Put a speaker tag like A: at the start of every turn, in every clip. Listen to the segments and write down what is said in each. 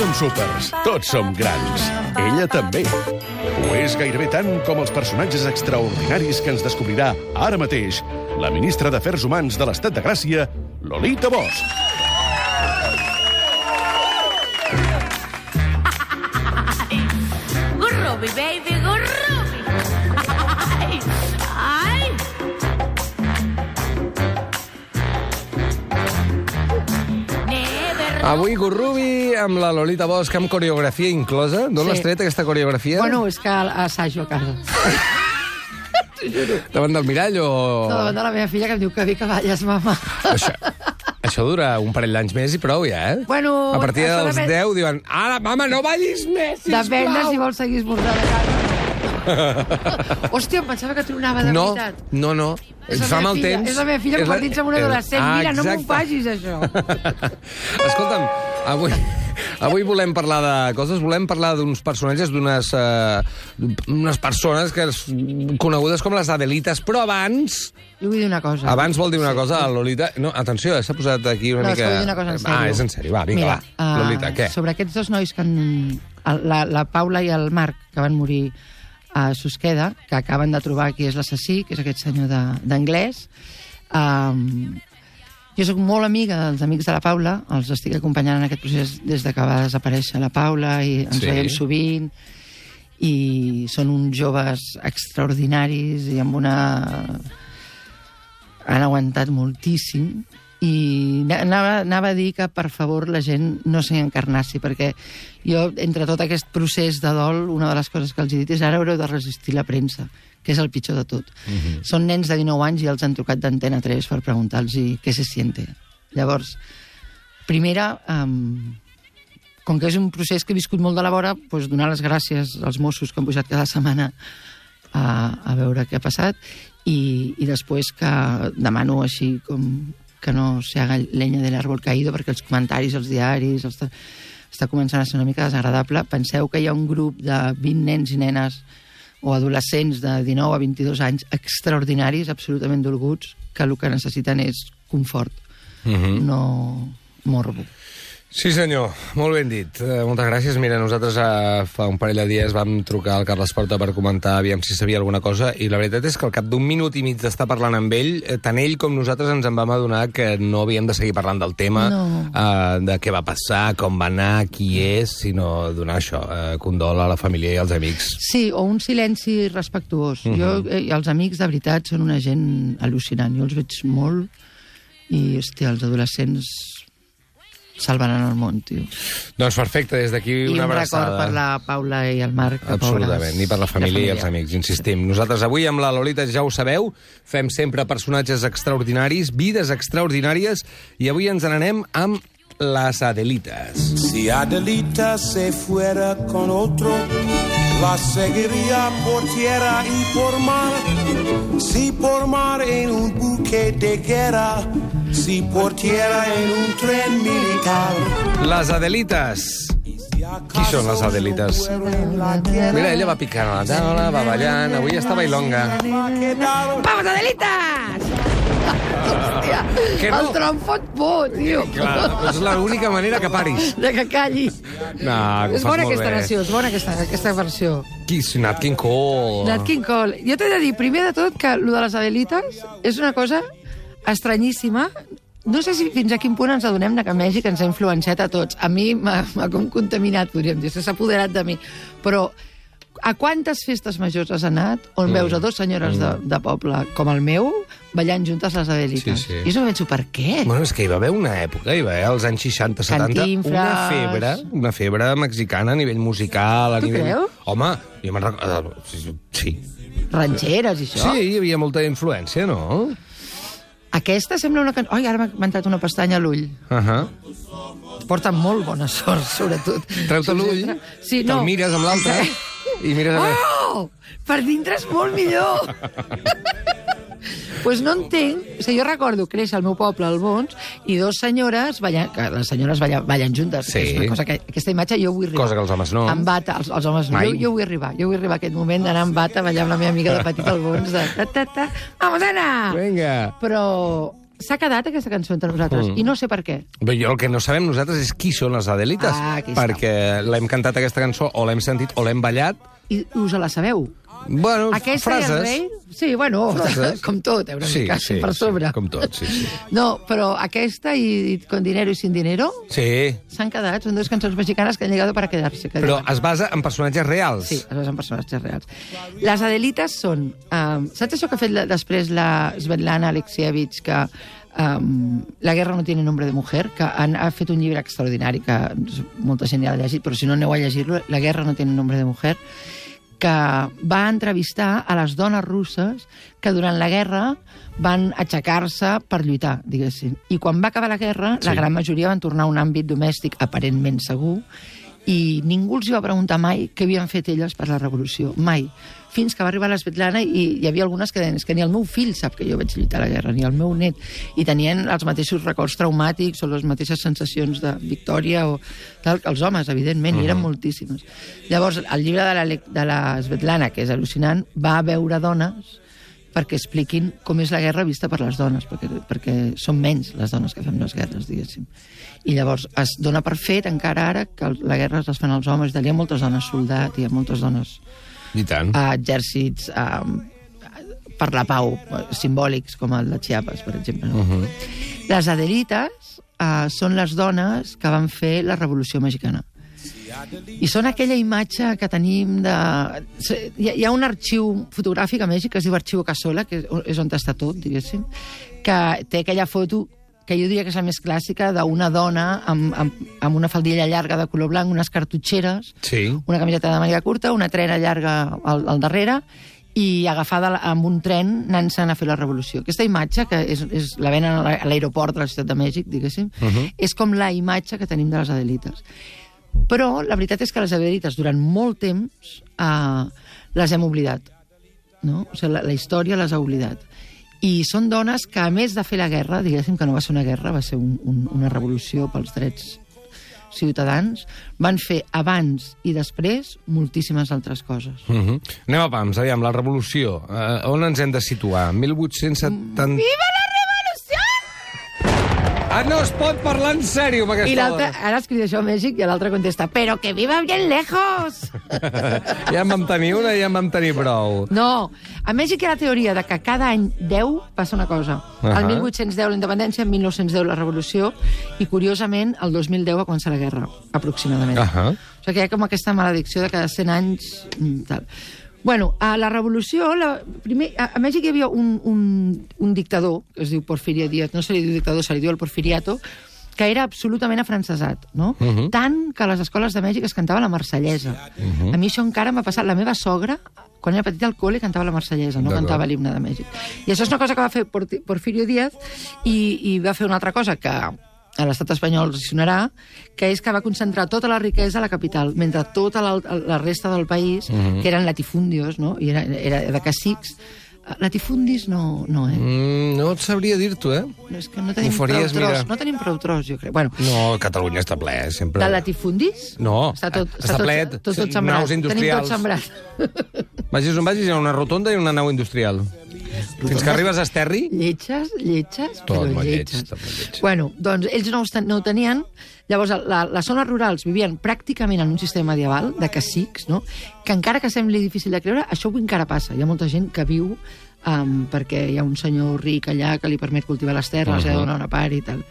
A: som súpers, tots som grans. Ella també. Ho és gairebé tant com els personatges extraordinaris que ens descobrirà ara mateix la ministra d'Afers Humans de l'Estat de Gràcia, Lolita Bosch.
B: Avui Gurrubi amb la Lolita Bosch amb coreografia inclosa. D'on
C: Sí.
B: l'has tret, aquesta coreografia?
C: Bueno, és que assajo a casa.
B: Davant del mirall o...
C: No, davant de la meva filla que em diu que vi que balles, mama.
B: Això, això dura un parell d'anys més i prou, ja, eh?
C: Bueno,
B: A partir dels
C: depèn-
B: 10 diuen ara, mama, no ballis més, sisplau.
C: Depèn de si vols seguir esmorzant a casa. Hòstia, em pensava que tronava de
B: No,
C: veritat.
B: no, no. Ens fa mal
C: filla,
B: temps.
C: és la meva filla
B: És la-
C: convertint-se en una
B: és-
C: adolescent.
B: Ah,
C: Mira, no m'ho
B: exacte.
C: facis, això.
B: Escolta'm, avui, avui volem parlar de coses, volem parlar d'uns personatges, d'unes uh, unes persones que és conegudes com les Adelites, però abans...
C: Jo vull dir una cosa.
B: Abans vol dir una cosa a Lolita... No, atenció, eh, s'ha posat aquí una
C: no,
B: mica...
C: dir una cosa en sèrio.
B: Ah, és en sèrio, va, vinga,
C: Mira,
B: va.
C: uh,
B: Lolita, què?
C: Sobre aquests dos nois que han... La, la Paula i el Marc, que van morir a Susqueda, que acaben de trobar qui és l'assassí, que és aquest senyor d'anglès. Um, jo sóc molt amiga dels amics de la Paula, els estic acompanyant en aquest procés des de que va desaparèixer la Paula i ens
B: sí.
C: veiem sovint i són uns joves extraordinaris i amb una han aguantat moltíssim i anava, anava a dir que, per favor, la gent no s'encarnassi, perquè jo, entre tot aquest procés de dol, una de les coses que els he dit és ara haureu de resistir la premsa, que és el pitjor de tot. Mm -hmm. Són nens de 19 anys i els han trucat d'Antena 3 per preguntar-los què se siente. Llavors, primera, um, com que és un procés que he viscut molt de la vora, doncs donar les gràcies als Mossos que han pujat cada setmana a, a veure què ha passat i, i després que demano així com que no se haga leña del árbol caído perquè els comentaris als diaris els, està començant a ser una mica desagradable. Penseu que hi ha un grup de 20 nens i nenes o adolescents de 19 a 22 anys extraordinaris, absolutament dolguts, que el que necessiten és confort,
B: Mhm.
C: no morbo.
B: Sí, senyor, molt ben dit. Uh, moltes gràcies. Mira, nosaltres uh, fa un parell de dies vam trucar al Carles Porta per comentar aviam si sabia alguna cosa i la veritat és que al cap d'un minut i mig d'estar parlant amb ell, eh, tant ell com nosaltres ens en vam adonar que no havíem de seguir parlant del tema,
C: No.
B: uh, de què va passar, com va anar, qui és, sinó donar això, uh, condol a la família i als amics.
C: Sí, o un silenci respectuós. Uh -huh. Jo, eh, els amics, de veritat, són una gent al·lucinant. Jo els veig molt i, hòstia, els adolescents salvaran el món, tio.
B: Doncs perfecte, des d'aquí
C: I
B: una
C: un
B: abraçada.
C: record per la Paula i el Marc. que
B: Absolutament,
C: pobres.
B: ni per la família, i els
C: La
B: amics, insistim. Nosaltres avui amb la Lolita ja ho sabeu, fem sempre personatges extraordinaris, vides extraordinàries, i avui ens n'anem amb les Adelites.
D: Si Adelita se fuera con otro, la seguiría por tierra y por mar. Si por mar en un buque de guerra, si por tierra en un tren militar.
B: Les Adelites. Qui són les Adelites? Mira, ella va picant a la taula, va ballant, avui està bailonga.
C: Vamos, Adelitas! Hòstia,
B: Que no?
C: el tron fot por, tio.
B: Clar, és l'única manera que paris.
C: De que calli.
B: No, que
C: és bona aquesta
B: bé.
C: versió, és bona aquesta, aquesta versió.
B: Qui és Nat King Cole?
C: Nat King Cole. Jo t'he de dir, primer de tot, que lo de les Adelites és una cosa estranyíssima. No sé si fins a quin punt ens adonem que Mèxic ens ha influenciat a tots. A mi m'ha com contaminat, podríem dir, s'ha apoderat de mi. Però a quantes festes majors has anat on mm. veus a dos senyores de, de poble com el meu ballant juntes les Adelites?
B: Sí, sí.
C: I jo penso, per què?
B: Bueno, és que hi va haver una època, hi va haver als anys 60, 70, una febre, una febre mexicana a nivell musical, a
C: Tu
B: nivell...
C: creus?
B: Home, jo me'n recordo... Sí.
C: Ranxeres i això?
B: Sí, hi havia molta influència, no?
C: Aquesta sembla una cançó... Ai, ara m'ha entrat una pestanya a l'ull.
B: Uh -huh.
C: Porta molt bona sort, sobretot.
B: Treu-te l'ull,
C: Sí, no.
B: te'l mires amb l'altre i mires... A...
C: Oh! Per dintre és molt millor! pues no entenc... O sigui, jo recordo créixer al meu poble, al Bons, i dos senyores ballant... Que les senyores ballen, ballen juntes.
B: Sí.
C: És una cosa que, aquesta imatge jo vull arribar.
B: Cosa que els homes no.
C: Amb bata, els, els homes no. Jo, jo vull arribar. Jo vull arribar a aquest moment d'anar amb bata, ballar amb la meva amiga de petit al Bons, de ta, ta, ta, vamos, Anna!
B: Vinga.
C: Però s'ha quedat aquesta cançó entre nosaltres,
B: Mm.
C: i no sé per què.
B: Bé, jo el que no sabem nosaltres és qui són les Adelites,
C: Ah,
B: perquè l'hem cantat aquesta cançó, o l'hem sentit, o l'hem ballat.
C: I us la sabeu?
B: Bueno,
C: Aquesta
B: frases.
C: i el rei? Sí, bueno,
B: Frases.
C: com tot, eh, una
B: Sí,
C: mica
B: sí,
C: per
B: sí,
C: sobre.
B: com tot, sí, sí.
C: No, però aquesta i, i Con dinero y sin dinero
B: Sí,
C: s'han quedat, són dues cançons mexicanes que han llegado para quedarse. Que
B: però
C: diuen.
B: es basa en personatges reals.
C: Sí, es basen en personatges reals. Les Adelites són... Um, saps això que ha fet la, després la Svetlana Alexievich, que um, La guerra no tiene nombre de mujer, que han, ha fet un llibre extraordinari, que molta gent ja l'ha llegit, però si no aneu a llegir-lo, La guerra no tiene nombre de mujer, que va entrevistar a les dones russes que durant la guerra van aixecar-se per lluitar, diguéssim. I quan va acabar la guerra, sí. la gran majoria van tornar a un àmbit domèstic aparentment segur i ningú els va preguntar mai què havien fet elles per la revolució, mai. Fins que va arribar la Svetlana i hi havia algunes que deien "És que ni el meu fill sap que jo vaig lluitar a la guerra, ni el meu net. I tenien els mateixos records traumàtics o les mateixes sensacions de victòria o tal que els homes, evidentment, uh -huh. eren moltíssimes. Llavors, el llibre de la, de la Svetlana, que és al·lucinant, va veure dones perquè expliquin com és la guerra vista per les dones, perquè, perquè són menys les dones que fem les guerres, diguéssim. I llavors es dona per fet, encara ara, que la guerra es fan els homes, hi ha moltes dones soldat, hi ha moltes dones
B: I tant.
C: a exèrcits a, per la pau, eh, simbòlics, com el de Chiapas, per exemple. No? Uh -huh. Les Adelites uh, són les dones que van fer la Revolució Mexicana. I són aquella imatge que tenim de... Hi ha, un arxiu fotogràfic a Mèxic que es diu Arxiu Casola, que és on està tot, diguéssim, que té aquella foto que jo diria que és la més clàssica d'una dona amb, amb, amb una faldilla llarga de color blanc, unes cartutxeres,
B: Sí.
C: una camiseta de màniga curta, una trena llarga al, al darrere i agafada amb un tren anant-se'n a fer la revolució. Aquesta imatge, que és, és la venen a la- a l'aeroport de la ciutat de Mèxic, diguéssim, uh -huh. és com la imatge que tenim de les Adelites. Però la veritat és que les Adelites, durant molt temps, eh, les hem oblidat. No? O sigui, la, la història les ha oblidat. I són dones que, a més de fer la guerra, diguéssim que no va ser una guerra, va ser un, un, una revolució pels drets ciutadans, van fer abans i després moltíssimes altres coses.
B: Uh -huh. Anem a pams, aviam, la revolució. Uh, on ens hem de situar? 1870...
C: Viva la!
B: Ah, no es pot parlar en sèrio amb
C: I
B: aquesta
C: l'altre,
B: dona.
C: ara escriu això a Mèxic i l'altre contesta, però que viva bien lejos!
B: Ja en vam tenir una i ja en vam tenir prou.
C: No, a Mèxic hi ha la teoria de que cada any 10 passa una cosa.
B: Ahà.
C: El 1810 la independència, el 1910 la revolució i, curiosament, el 2010 va començar la guerra, aproximadament.
B: Ahà.
C: O sigui que hi ha com aquesta maledicció de cada 100 anys... mm, Tal. Bueno, a la revolució, la, primer, a, a Mèxic hi havia un, un, un dictador, que es diu Porfirio Díaz, no se li diu dictador, se li diu el Porfiriato, que era absolutament afrancesat, no? Uh -huh. Tant que a les escoles de Mèxic es cantava la marsellesa. Uh -huh. A mi això encara m'ha passat. La meva sogra, quan era petita al col·le, cantava la marsellesa, no cantava l'himne de Mèxic. I això és una cosa que va fer Porfirio Díaz i, i va fer una altra cosa que a l'estat espanyol els sonarà, que és que va concentrar tota la riquesa a la capital, mentre tota la, la resta del país, uh -huh. que eren latifundios, no? I era, era de cacics, eh, latifundis no, no, eh?
B: Mm, no et sabria dir-t'ho, eh?
C: No, és que no tenim
B: faries
C: prou tros, no tenim prou tros, jo crec. Bueno,
B: No, Catalunya està ple, eh, sempre.
C: de latifundis?
B: No,
C: està tot,
B: està
C: tot,
B: ple,
C: tot, tot,
B: sí,
C: sembrat.
B: naus industrials.
C: Tenim tot sembrat.
B: Vagis on vagis, hi ha una rotonda i una nau industrial. Fins que arribes a Esterri...
C: Lletges, lletges,
B: Tot
C: però
B: molt lleig,
C: lletges.
B: tot lleig.
C: Bueno, doncs ells no, ho ten- no ho tenien. Llavors, la, les zones rurals vivien pràcticament en un sistema medieval de cacics, no? que encara que sembli difícil de creure, això avui encara passa. Hi ha molta gent que viu um, perquè hi ha un senyor ric allà que li permet cultivar les terres, uh -huh. li ha de donar una part i tal.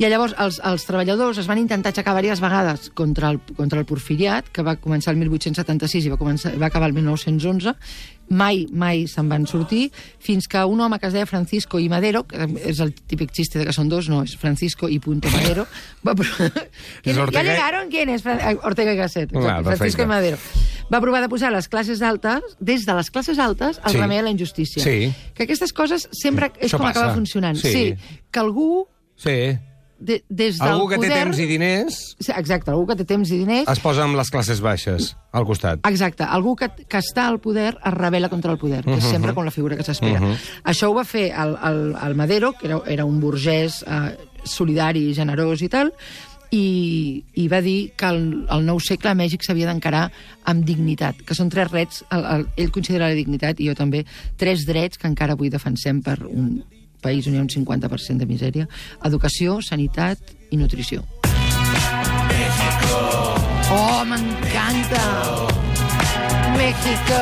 C: I llavors els, els treballadors es van intentar aixecar diverses vegades contra el, contra el porfiriat, que va començar el 1876 i va, començar, va acabar el 1911. Mai, mai se'n van sortir, fins que un home que es deia Francisco i Madero, que és el típic xiste de que són dos, no, és Francisco i punto Madero, va pro-
B: És
C: ¿Ya
B: Ortega-
C: llegaron? ¿Quién es? Eh, Ortega y Gasset.
B: Clar,
C: Francisco i Madero. Va provar de posar les classes altes, des de les classes altes, al
B: Sí.
C: remei a la injustícia.
B: Sí.
C: Que aquestes coses sempre és
B: Això
C: com
B: passa.
C: acaba funcionant.
B: Sí.
C: sí que algú
B: Sí.
C: De, des del
B: Algú que té
C: poder...
B: temps i diners
C: Exacte, algú que té temps i diners.
B: es posa amb les classes baixes al costat.
C: Exacte, algú que, que està al poder es revela contra el poder, que és sempre com la figura que s'espera. Això ho va fer el, el, el Madero, que era, era un burgès eh, solidari, generós i tal, i, i va dir que el, el nou segle a Mèxic s'havia d'encarar amb dignitat, que són tres drets, el, el, ell considera la dignitat, i jo també, tres drets que encara avui defensem per un, país on hi ha un 50% de misèria, educació, sanitat i nutrició. Oh, m'encanta! México!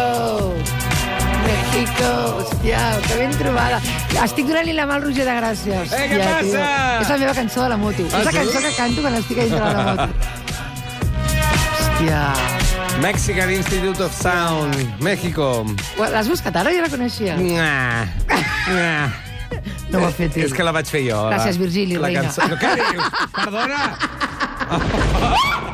C: México! Hòstia, que ben trobada. Estic donant-li la mà al Roger de Gràcia. Hòstia,
B: Eh, què passa?
C: Tio. És la meva cançó de la moto.
B: Ah,
C: és la cançó que canto quan estic a dintre de la moto. Hòstia.
B: Mexican Institute of Sound, México.
C: L'has buscat ara? Jo la coneixia.
B: Mua. Mua.
C: No ho ha fet ell.
B: És que la vaig fer jo.
C: Gràcies, Virgili,
B: la
C: reina.
B: Cançó... Què dius? Perdona!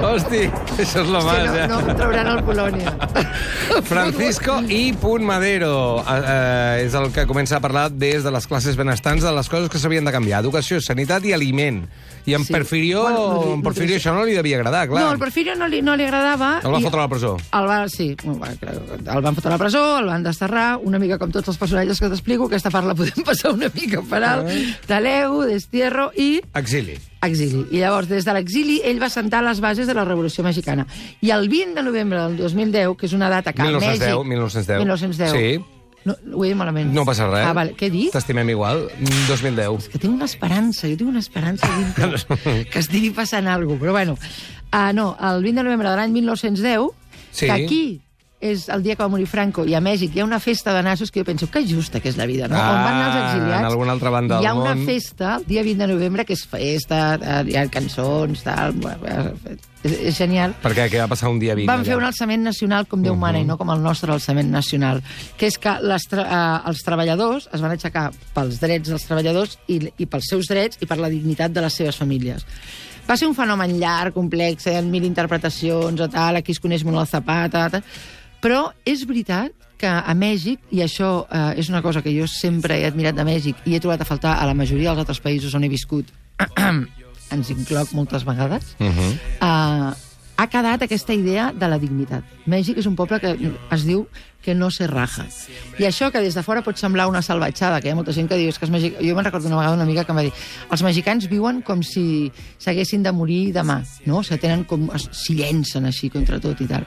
B: Hosti, això és la
C: Que
B: mà,
C: no,
B: ja.
C: no em trauran el Polònia.
B: Francisco i Madero eh, eh, és el que comença a parlar des de les classes benestants de les coses que s'havien de canviar. Educació, sanitat i aliment. I en
C: Sí.
B: Porfirio,
C: Bueno, nutri-
B: en Porfirio
C: nutrició.
B: això no li devia agradar, clar.
C: No, el Porfirio no li, no li agradava.
B: El va
C: i
B: fotre a la presó.
C: El va, sí, el van fotre a la presó, el van desterrar, una mica com tots els personatges que t'explico, aquesta part la podem passar una mica per alt, Taleu, Destierro i
B: Exili.
C: exili. I llavors, des de l'exili, ell va sentar les bases de la Revolució Mexicana. I el 20 de novembre del 2010, que és una data que a
B: 1910,
C: Mèxic...
B: 1910.
C: 1910.
B: Sí.
C: No, ho he dit malament.
B: No passa res.
C: Ah, vale. Què he dit?
B: T'estimem igual. 2010.
C: que tinc una esperança, jo tinc una esperança dintre que estigui passant alguna cosa. Però bueno, uh, no, el 20 de novembre de l'any 1910,
B: Sí.
C: que aquí és el dia que va morir Franco, i a Mèxic hi ha una festa de nassos que jo penso que justa que és la vida, no?
B: Ah,
C: On van anar els exiliats.
B: en alguna altra banda
C: Hi ha
B: del
C: una
B: món.
C: festa el dia 20 de novembre que és festa, eh, hi ha cançons, tal... És, és genial.
B: Perquè què va passar un dia 20?
C: Van fer
B: allà?
C: un alçament nacional com Déu mana i no com el nostre alçament nacional, que és que les eh, els treballadors es van aixecar pels drets dels treballadors i, i pels seus drets i per la dignitat de les seves famílies. Va ser un fenomen llarg, complex, ha mil interpretacions o tal, aquí es coneix molt el Zapata, tal, però és veritat que a Mèxic, i això eh, és una cosa que jo sempre he admirat de Mèxic i he trobat a faltar a la majoria dels altres països on he viscut, ens incloc moltes vegades,
B: Uh -huh.
C: uh, ha quedat aquesta idea de la dignitat. Mèxic és un poble que es diu que no se raja. I això que des de fora pot semblar una salvatjada, que hi ha molta gent que diu és que els mexicans... Jo me'n recordo una vegada una amiga que em va dir els mexicans viuen com si s'haguessin de morir demà, no? O sigui, tenen com... s'hi llencen així contra tot i tal.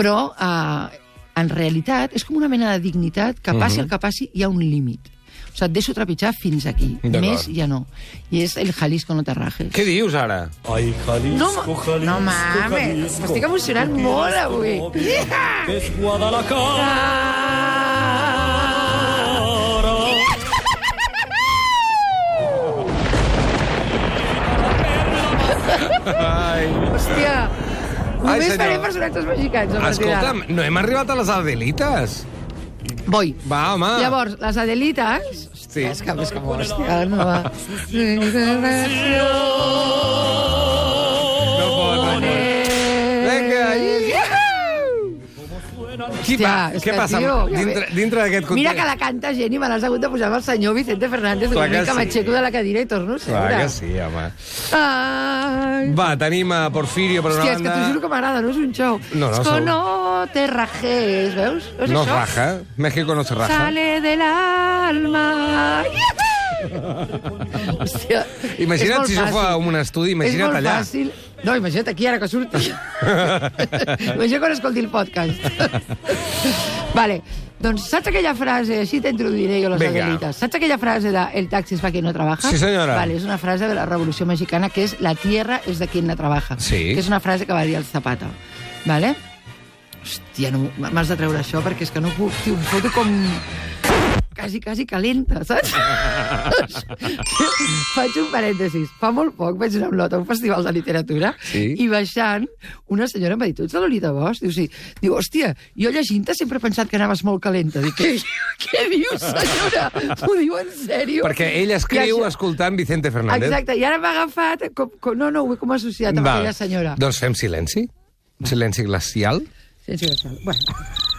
C: Però, eh, en realitat, és com una mena de dignitat que passi el que passi, hi ha un límit. O sigui, et deixo trepitjar fins aquí. Més ja no. I és el Jalisco no te rajes.
B: Què dius, ara?
E: Ay, Jalisco,
C: No,
E: Jalisco,
C: no mames,
E: Jalisco.
C: m'estic emocionant molt avui.
E: Que es Guadalajara.
B: Ai.
C: Hòstia, només
B: senyor.
C: faré personatges mexicans. a partir d'ara.
B: Escolta'm, no hem arribat a les Adelites.
C: Voy.
B: Va, home.
C: Llavors, les Adelites...
B: Sí.
C: És que, és que hòstia, no va.
B: Qui
C: Hòstia,
B: va? Què
C: que,
B: passa?
C: tio,
B: dintre, dintre d'aquest context...
C: Mira que la canta gent i me l'has hagut de posar amb el senyor Vicente Fernández.
B: Clar que
C: mica
B: sí.
C: m'aixeco de la cadira i torno a
B: Clar que sí, home.
C: Ai.
B: Va, tenim a Porfirio per una
C: Hòstia, és que
B: banda...
C: t'ho juro que m'agrada, no és un show.
B: No, no,
C: que
B: segur.
C: no te rajes, veus?
B: No es
C: això?
B: raja. México no se raja.
C: Sale del alma. Hòstia,
B: Imagina't
C: és
B: si això fa un estudi, imagina't
C: és molt
B: allà.
C: Fàcil. No, imagina't aquí ara que surti. imagina't quan escolti el podcast. vale, doncs saps aquella frase, així t'introduiré jo les
B: Vinga.
C: Adelitas, saps aquella frase de el taxi es va quien no trabaja?
B: Sí, senyora.
C: Vale, és una frase de la Revolució Mexicana que és la tierra es de quien la trabaja.
B: Sí.
C: Que és una frase que va dir el Zapata. Vale? Hòstia, no, m'has de treure això perquè és que no puc, tio, em foto com quasi, quasi calenta, saps? Faig un parèntesis. Fa molt poc vaig anar a Olot a un festival de literatura
B: Sí.
C: i baixant, una senyora em va dir, tu ets de Lolita Bosch? Diu, sí. Diu, hòstia, jo llegint-te sempre he pensat que anaves molt calenta. Dic, què, què dius, senyora? M'ho diu en sèrio?
B: Perquè ell escriu
C: això-
B: escoltant Vicente Fernández.
C: Exacte, i ara m'ha agafat... Com, com, no, no, ho he com associat amb
B: Val.
C: aquella senyora.
B: Doncs fem silenci. Silenci glacial.
C: Sí, sí. Bueno.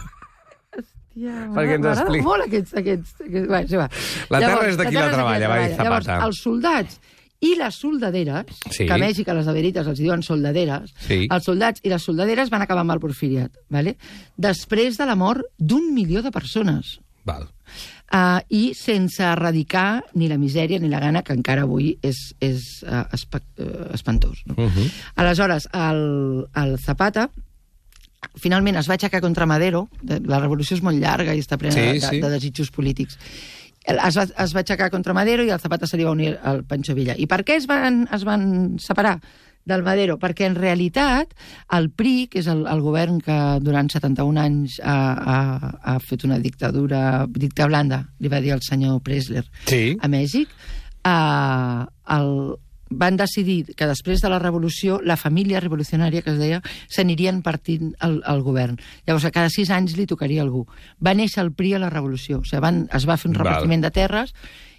C: Hòstia,
B: Perquè ens expliqui.
C: molt aquests... aquests, aquests... Bueno, sí, va.
B: La terra és de qui la treballa, va dir
C: Llavors,
B: Zapata.
C: els soldats i les soldaderes,
B: Sí.
C: que a Mèxic a les aderites els diuen soldaderes,
B: Sí.
C: els soldats i les soldaderes van acabar amb el porfiriat, ¿vale? després de la mort d'un milió de persones.
B: Val.
C: Uh, I sense erradicar ni la misèria ni la gana, que encara avui és, és uh, espantós. No?
B: Uh -huh.
C: Aleshores, el, el Zapata finalment es va aixecar contra Madero, de- la revolució és molt llarga i està plena
B: Sí,
C: de, de,
B: sí.
C: de desitjos polítics, es va, es va aixecar contra Madero i el Zapata se li va unir al Pancho Villa. I per què es van, es van separar del Madero? Perquè en realitat el PRI, que és el, el govern que durant 71 anys ha, ha, ha fet una dictadura, dicta blanda, li va dir el senyor Presler,
B: Sí.
C: a Mèxic, eh, el, van decidir que després de la revolució la família revolucionària, que es deia, s'anirien partint el, el govern. Llavors, a cada sis anys li tocaria algú. Va néixer el PRI a la revolució. O sigui, van, es va fer un
B: Val.
C: repartiment de terres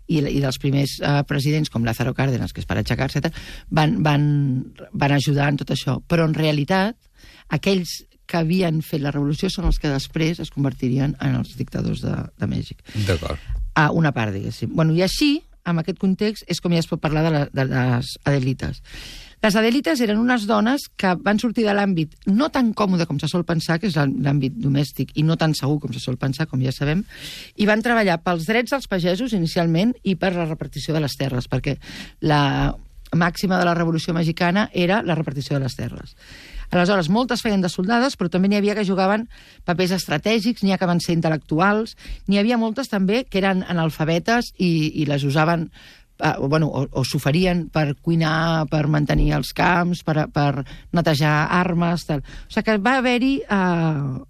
C: i, i dels primers eh, presidents, com Lázaro Cárdenas, que és per aixecar-se, i tal, van, van, van ajudar en tot això. Però, en realitat, aquells que havien fet la revolució són els que després es convertirien en els dictadors de, de Mèxic
B: D'acord.
C: a una part, diguéssim. Bueno, I així, amb aquest context, és com ja es pot parlar de, la, de les Adelites. Les Adelites eren unes dones que van sortir de l'àmbit no tan còmode com se sol pensar, que és l'àm- l'àmbit domèstic, i no tan segur com se sol pensar, com ja sabem, i van treballar pels drets dels pagesos inicialment i per la repartició de les terres, perquè la màxima de la Revolució Mexicana era la repartició de les terres. Aleshores, moltes feien de soldades, però també n'hi havia que jugaven papers estratègics, n'hi ha que van ser intel·lectuals, n'hi havia moltes també que eren analfabetes i, i les usaven eh, o, bueno, o, o s'oferien per cuinar, per mantenir els camps, per, per netejar armes... Tal. O sigui que va haver-hi... Eh,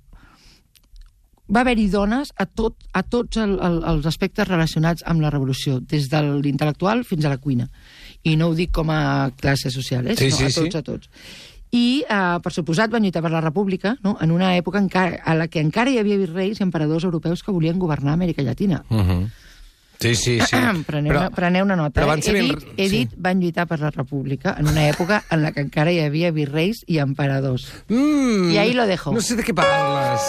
C: va haver-hi dones a, tot, a tots el, el, els aspectes relacionats amb la revolució, des de l'intel·lectual fins a la cuina. I no ho dic com a classe social, eh?
B: Sí,
C: sinó
B: sí,
C: a tots,
B: sí.
C: a tots. I, eh, per suposat, van lluitar per la república, no? en una època encara, a la que encara hi havia virreis i emperadors europeus que volien governar Amèrica Llatina.
B: Uh -huh. Sí, sí, sí.
C: preneu, una, preneu una nota.
B: però
C: eh? he, dit, he dit, van lluitar per la república en una època en la que encara hi havia virreis i emperadors.
B: Mm,
C: I ahí lo dejo.
B: No sé de què parles.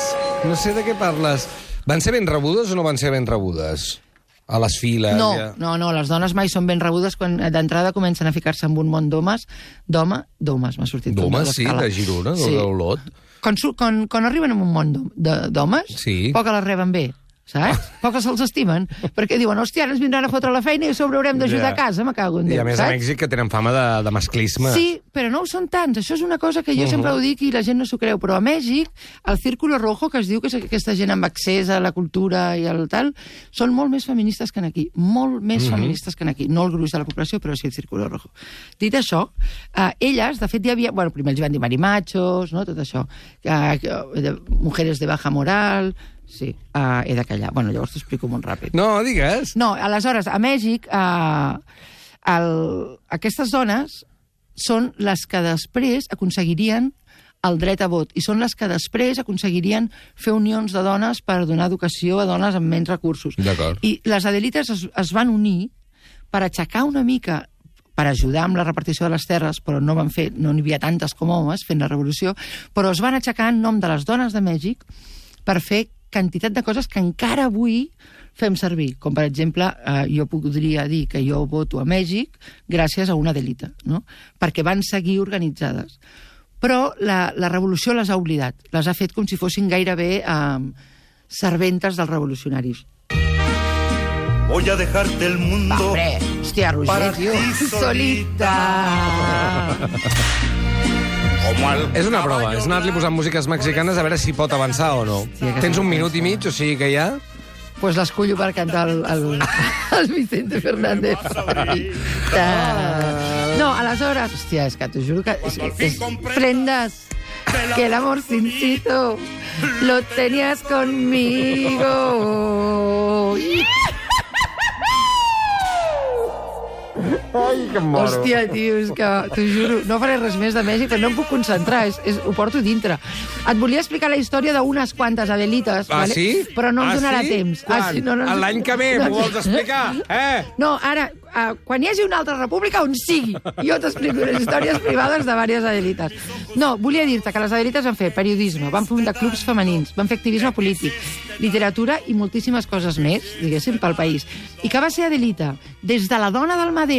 B: No sé de què parles. Van ser ben rebudes o no van ser ben rebudes? A les files?
C: No,
B: ja.
C: no, no, les dones mai són ben rebudes quan eh, d'entrada comencen a ficar-se en un món d'homes, d'home, d'homes, m'ha sortit.
B: D'homes,
C: de
B: sí, de Girona, sí. d'Olot.
C: Quan, quan, quan arriben en un món d'homes,
B: Sí.
C: poc les reben bé, saps? Poc se'ls estimen, perquè diuen, hòstia, ara ens vindran a fotre la feina i a sobre haurem d'ajudar
B: Ja.
C: a casa, me cago en
B: I
C: Déu,
B: a més a
C: saps?
B: Mèxic que tenen fama de, de masclisme.
C: Sí, però no ho són tants. Això és una cosa que jo sempre ho dic i la gent no s'ho creu. Però a Mèxic, el Círculo Rojo, que es diu que és aquesta gent amb accés a la cultura i al tal, són molt més feministes que en aquí. Molt més feministes que en aquí. No el gruix de la població, però sí el Círculo Rojo. Dit això, eh, elles, de fet, hi havia... Bueno, primer els van dir marimachos, no?, tot això. Eh, mujeres de baja moral... Sí, eh, he de callar. Bueno, llavors t'ho explico molt ràpid.
B: No, digues.
C: No, aleshores, a Mèxic, eh, el, aquestes dones són les que després aconseguirien el dret a vot i són les que després aconseguirien fer unions de dones per donar educació a dones amb menys recursos. I les adelites es, es van unir per aixecar una mica per ajudar amb la repartició de les terres, però no van fer, no n'hi havia tantes com homes fent la revolució, però es van aixecar en nom de les dones de Mèxic per fer quantitat de coses que encara avui fem servir, com per exemple, eh, jo podria dir que jo voto a Mèxic gràcies a una delita, no? perquè van seguir organitzades. Però la, la revolució les ha oblidat, les ha fet com si fossin gairebé eh, serventes dels revolucionaris.
F: Voy a dejarte el
C: Va,
F: mundo.
C: hombre, hòstia, Roger,
F: Para
C: tio,
F: ti
C: solita.
B: És una prova, és anar-li posant músiques mexicanes a veure si pot avançar o no.
C: Sí, que
B: Tens
C: sí.
B: un minut i mig, o sigui que ja...
C: pues l'escullo per cantar el, el, el Vicente Fernández. Solita. No, aleshores, hòstia, és que t'ho juro que... És, és, prendas que el amor sincito lo tenías conmigo.
B: Ai, que moro.
C: Hòstia, tio, és que t'ho juro, no faré res més de Mèxic, però no em puc concentrar, és, és, ho porto dintre. Et volia explicar la història d'unes quantes Adelites,
B: Ah,
C: vale?
B: sí?
C: però no em
B: ah,
C: donarà
B: sí?
C: temps.
B: Quan?
C: Ah, sí, no, no,
B: A L'any que ve,
C: no,
B: m'ho vols explicar? Eh?
C: No, ara, uh, quan hi hagi una altra república, on sigui, jo t'explico les històries privades de diverses Adelites. No, volia dir-te que les Adelites van fer periodisme, van fundar clubs femenins, van fer activisme polític, literatura i moltíssimes coses més, diguéssim, pel país. I que va ser Adelita des de la dona del Madero,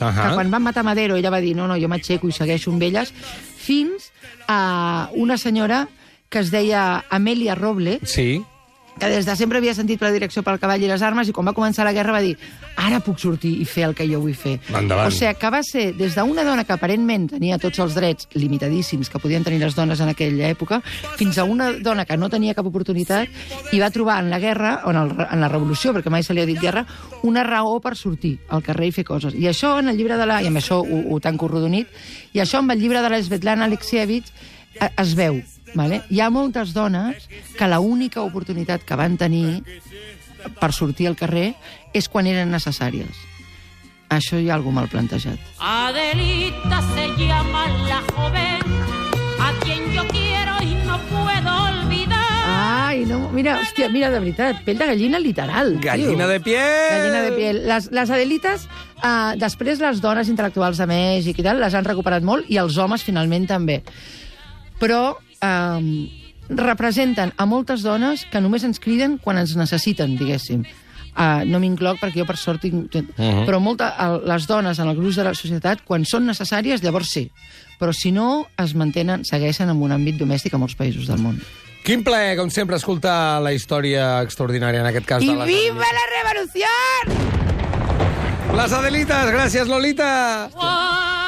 B: Ahà.
C: que quan van matar Madero ella va dir no, no, jo m'aixeco i segueixo amb elles, fins a una senyora que es deia Amelia Roble,
B: Sí.
C: Que des de sempre havia sentit la direcció pel cavall i les armes, i quan va començar la guerra va dir ara puc sortir i fer el que jo vull fer.
B: Endavant.
C: O sigui, que va ser des d'una dona que aparentment tenia tots els drets limitadíssims que podien tenir les dones en aquella època, fins a una dona que no tenia cap oportunitat i va trobar en la guerra, o en, el, en la revolució, perquè mai se li ha dit guerra, una raó per sortir al carrer i fer coses. I això en el llibre de la... i amb això ho, ho tanco rodonit, i això amb el llibre de la Svetlana Alexievich eh, es veu. Vale? Hi ha moltes dones que la única oportunitat que van tenir per sortir al carrer és quan eren necessàries. Això hi ha algú mal plantejat.
G: Adelita se llama la joven a quien yo quiero y no puedo olvidar.
C: Ai, no, mira, hòstia, mira, de veritat, pell de gallina literal.
B: Gallina
C: tio.
B: de piel!
C: Gallina de piel. Les, les Adelites, uh, després les dones intel·lectuals de Mèxic i tal, les han recuperat molt, i els homes finalment també. Però um, representen a moltes dones que només ens criden quan ens necessiten, diguéssim. Uh, no m'incloc perquè jo per sort tinc... Uh -huh. Però molta, el, les dones en el gruix de la societat, quan són necessàries, llavors sí. Però si no, es mantenen, segueixen en un àmbit domèstic a molts països del món.
B: Quin plaer, com sempre, escoltar la història extraordinària, en aquest cas
C: I
B: de les
C: viva la revolució!
B: Les Adelites, gràcies, Lolita!
G: Why